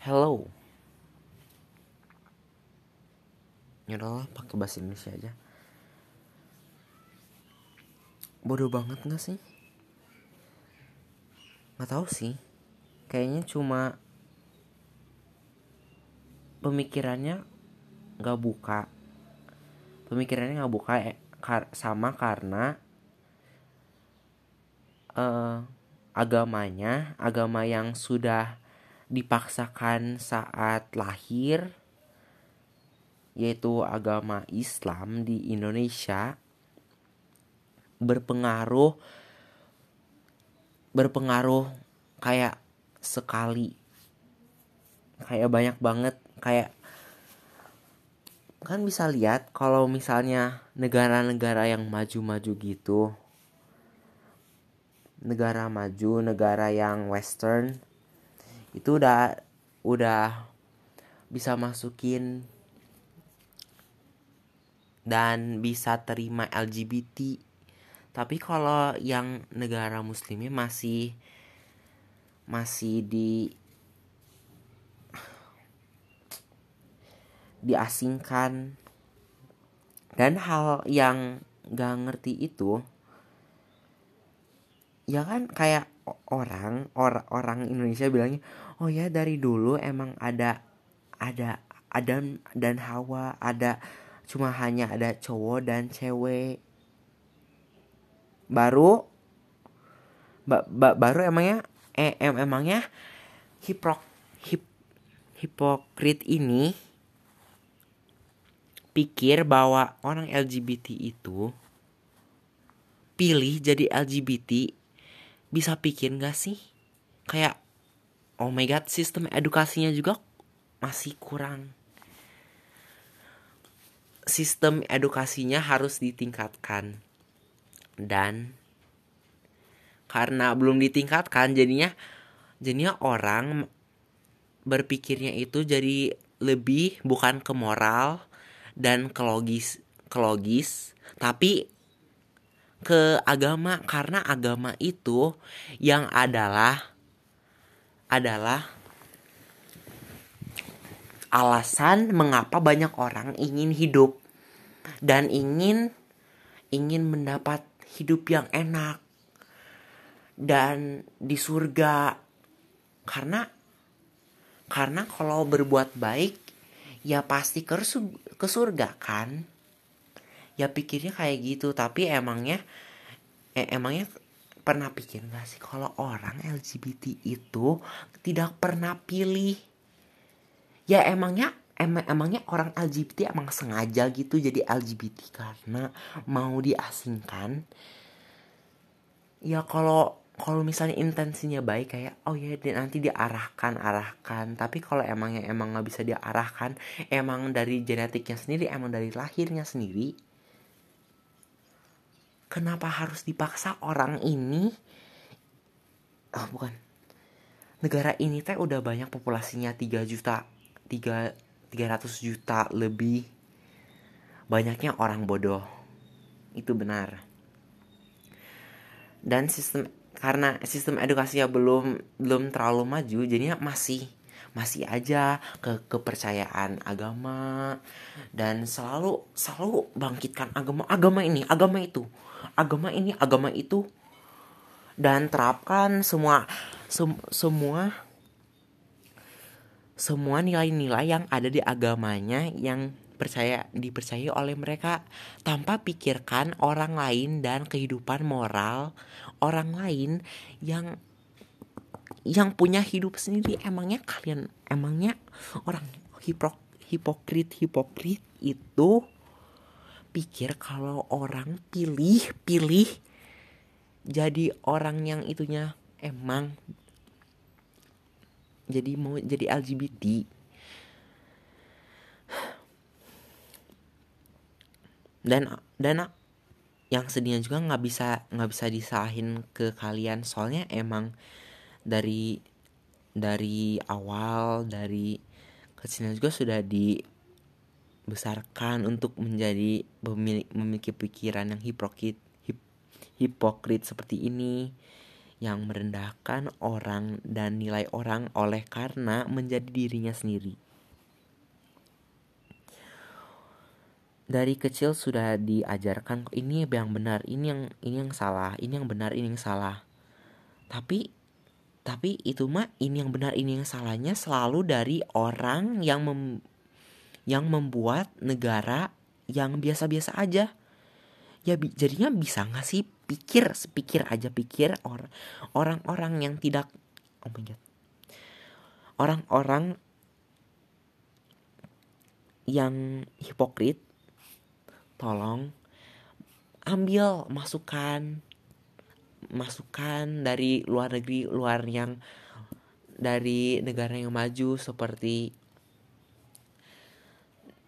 hello. Ya udahlah pakai bahasa Indonesia aja. Bodoh banget gak sih? Nggak tahu sih. Kayaknya cuma pemikirannya nggak buka. Pemikirannya nggak buka eh, kar sama karena eh, agamanya agama yang sudah dipaksakan saat lahir yaitu agama Islam di Indonesia berpengaruh berpengaruh kayak sekali. Kayak banyak banget kayak kan bisa lihat kalau misalnya negara-negara yang maju-maju gitu negara maju negara yang western itu udah udah bisa masukin dan bisa terima LGBT tapi kalau yang negara muslimnya masih masih di diasingkan. Dan hal yang gak ngerti itu ya kan kayak orang or, orang Indonesia bilangnya oh ya dari dulu emang ada ada Adam dan Hawa ada cuma hanya ada cowok dan cewek. Baru ba, ba, baru emangnya eh, em, emangnya hiprok hip, hipokrit ini pikir bahwa orang LGBT itu pilih jadi LGBT bisa pikir gak sih? Kayak oh my god sistem edukasinya juga masih kurang. Sistem edukasinya harus ditingkatkan. Dan karena belum ditingkatkan jadinya jadinya orang berpikirnya itu jadi lebih bukan ke moral dan ke logis ke logis tapi ke agama karena agama itu yang adalah adalah alasan mengapa banyak orang ingin hidup dan ingin ingin mendapat hidup yang enak dan di surga. Karena karena kalau berbuat baik ya pasti ke, ke surga kan ya pikirnya kayak gitu tapi emangnya eh, emangnya pernah pikir gak sih kalau orang LGBT itu tidak pernah pilih? Ya emangnya emang emangnya orang LGBT emang sengaja gitu jadi LGBT karena mau diasingkan? Ya kalau kalau misalnya intensinya baik kayak oh ya nanti diarahkan arahkan. Tapi kalau emangnya emang nggak bisa diarahkan emang dari genetiknya sendiri emang dari lahirnya sendiri kenapa harus dipaksa orang ini? Oh bukan. Negara ini teh udah banyak populasinya 3 juta 3 300 juta lebih. Banyaknya orang bodoh. Itu benar. Dan sistem karena sistem edukasinya belum belum terlalu maju jadinya masih masih aja ke kepercayaan agama dan selalu selalu bangkitkan agama agama ini agama itu agama ini agama itu dan terapkan semua sem, semua semua nilai-nilai yang ada di agamanya yang percaya dipercayai oleh mereka tanpa pikirkan orang lain dan kehidupan moral orang lain yang yang punya hidup sendiri emangnya kalian emangnya orang hipok hipokrit hipokrit itu pikir kalau orang pilih pilih jadi orang yang itunya emang jadi mau jadi LGBT dan dan yang sedihnya juga nggak bisa nggak bisa disalahin ke kalian soalnya emang dari dari awal dari kecilnya juga sudah dibesarkan untuk menjadi memiliki, memiliki pikiran yang hipokrit hip, hipokrit seperti ini yang merendahkan orang dan nilai orang oleh karena menjadi dirinya sendiri. Dari kecil sudah diajarkan ini yang benar, ini yang ini yang salah, ini yang benar, ini yang salah. Tapi tapi itu mah ini yang benar, ini yang salahnya selalu dari orang yang mem, yang membuat negara yang biasa-biasa aja. Ya jadinya bisa nggak sih pikir sepikir aja pikir orang orang-orang yang tidak oh my god orang-orang yang hipokrit tolong ambil masukan masukan dari luar negeri luar yang dari negara yang maju seperti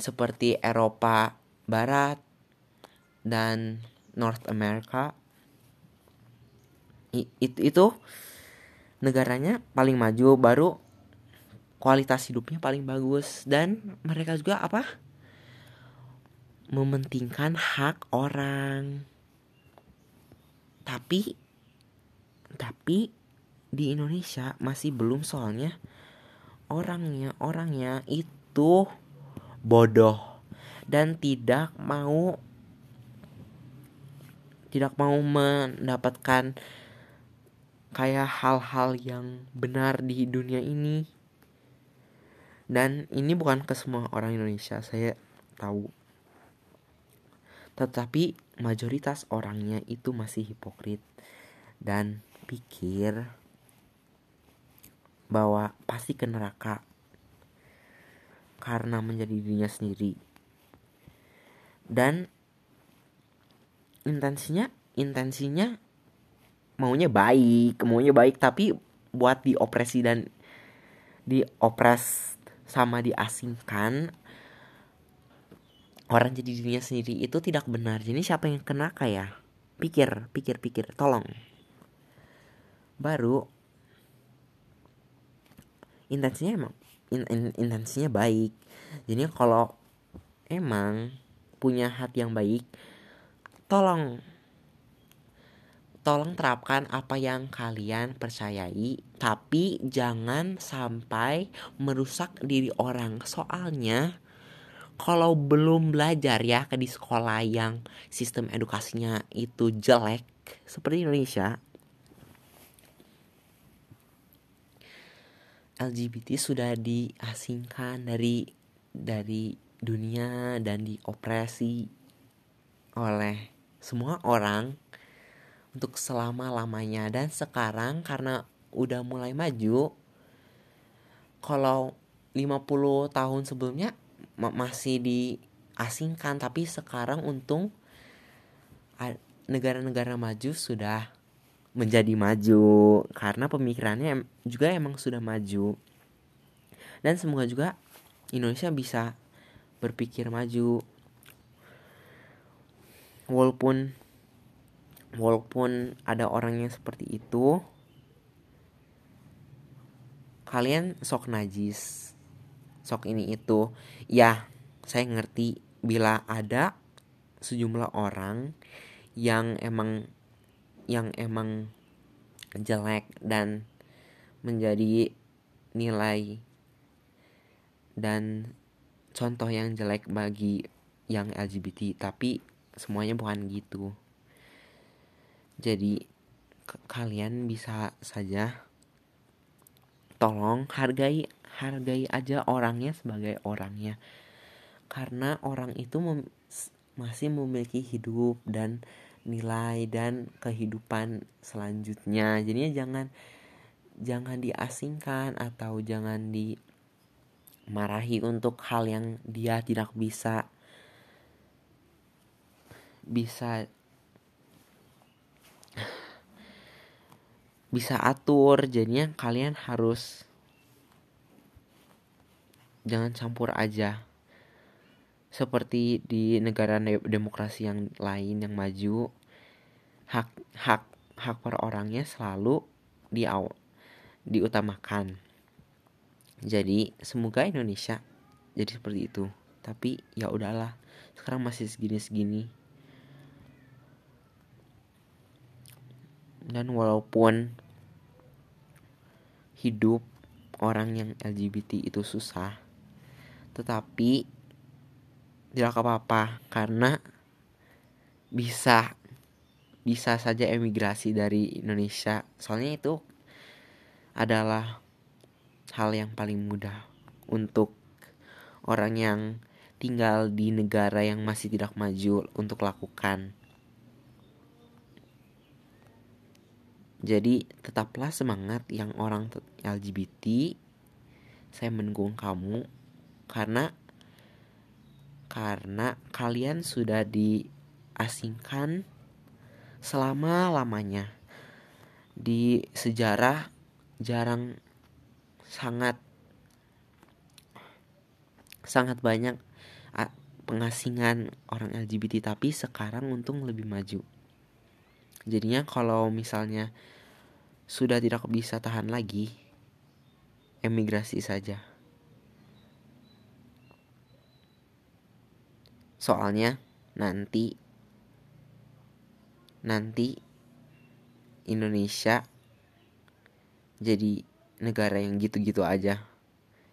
seperti Eropa Barat dan North America. Itu itu negaranya paling maju baru kualitas hidupnya paling bagus. Dan mereka juga apa? Mementingkan hak orang tapi tapi di Indonesia masih belum soalnya orangnya orangnya itu bodoh dan tidak mau tidak mau mendapatkan kayak hal-hal yang benar di dunia ini. Dan ini bukan ke semua orang Indonesia saya tahu tetapi mayoritas orangnya itu masih hipokrit dan pikir bahwa pasti ke neraka karena menjadi dirinya sendiri. Dan intensinya intensinya maunya baik maunya baik tapi buat diopresi dan diopres sama diasingkan orang jadi dirinya sendiri itu tidak benar. Jadi siapa yang kena kayak pikir pikir pikir tolong. Baru intensinya emang in, in, intensinya baik. Jadi kalau emang punya hati yang baik tolong tolong terapkan apa yang kalian percayai, tapi jangan sampai merusak diri orang. Soalnya, kalau belum belajar ya ke di sekolah yang sistem edukasinya itu jelek seperti Indonesia, LGBT sudah diasingkan dari dari dunia dan diopresi oleh semua orang untuk selama-lamanya. Dan sekarang karena udah mulai maju kalau 50 tahun sebelumnya masih diasingkan. Tapi sekarang untung negara-negara maju sudah menjadi maju. Karena pemikirannya juga emang sudah maju. Dan semoga juga Indonesia bisa berpikir maju. Walaupun walaupun ada orang yang seperti itu kalian sok najis sok ini itu. Ya saya ngerti bila ada sejumlah orang yang emang yang emang jelek dan menjadi nilai dan contoh yang jelek bagi yang LGBT tapi semuanya bukan gitu. Jadi kalian bisa saja tolong hargai hargai aja orangnya sebagai orangnya. Karena orang itu mem masih memiliki hidup dan nilai dan kehidupan selanjutnya. Jadinya jangan jangan diasingkan atau jangan dimarahi untuk hal yang dia tidak bisa bisa bisa atur. Jadinya kalian harus jangan campur aja. Seperti di negara demokrasi yang lain yang maju hak hak hak per orangnya selalu di diutamakan. Jadi semoga Indonesia jadi seperti itu. Tapi ya udahlah sekarang masih segini segini dan walaupun hidup orang yang LGBT itu susah tetapi tidak apa-apa karena bisa bisa saja emigrasi dari Indonesia soalnya itu adalah hal yang paling mudah untuk orang yang tinggal di negara yang masih tidak maju untuk lakukan. Jadi tetaplah semangat yang orang LGBT. Saya mendukung kamu karena karena kalian sudah diasingkan selama-lamanya. Di sejarah jarang sangat sangat banyak pengasingan orang LGBT tapi sekarang untung lebih maju jadinya kalau misalnya sudah tidak bisa tahan lagi emigrasi saja. Soalnya nanti nanti Indonesia jadi negara yang gitu-gitu aja.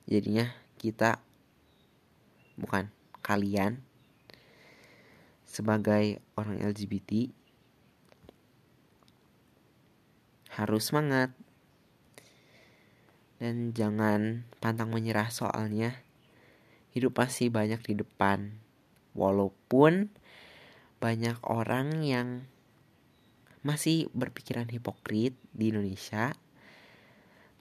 Jadinya kita bukan kalian sebagai orang LGBT harus semangat. Dan jangan pantang menyerah soalnya. Hidup pasti banyak di depan. Walaupun banyak orang yang masih berpikiran hipokrit di Indonesia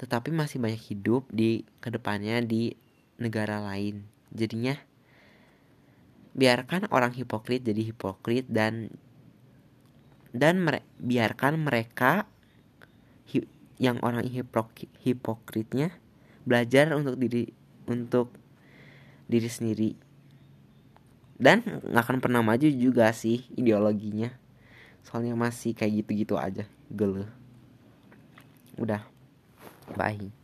tetapi masih banyak hidup di ke depannya di negara lain. Jadinya biarkan orang hipokrit jadi hipokrit dan dan mere, biarkan mereka hi, yang orang hipokrit, hipokritnya belajar untuk diri untuk diri sendiri. Dan nggak akan pernah maju juga sih ideologinya. Soalnya masih kayak gitu-gitu aja gele udah bye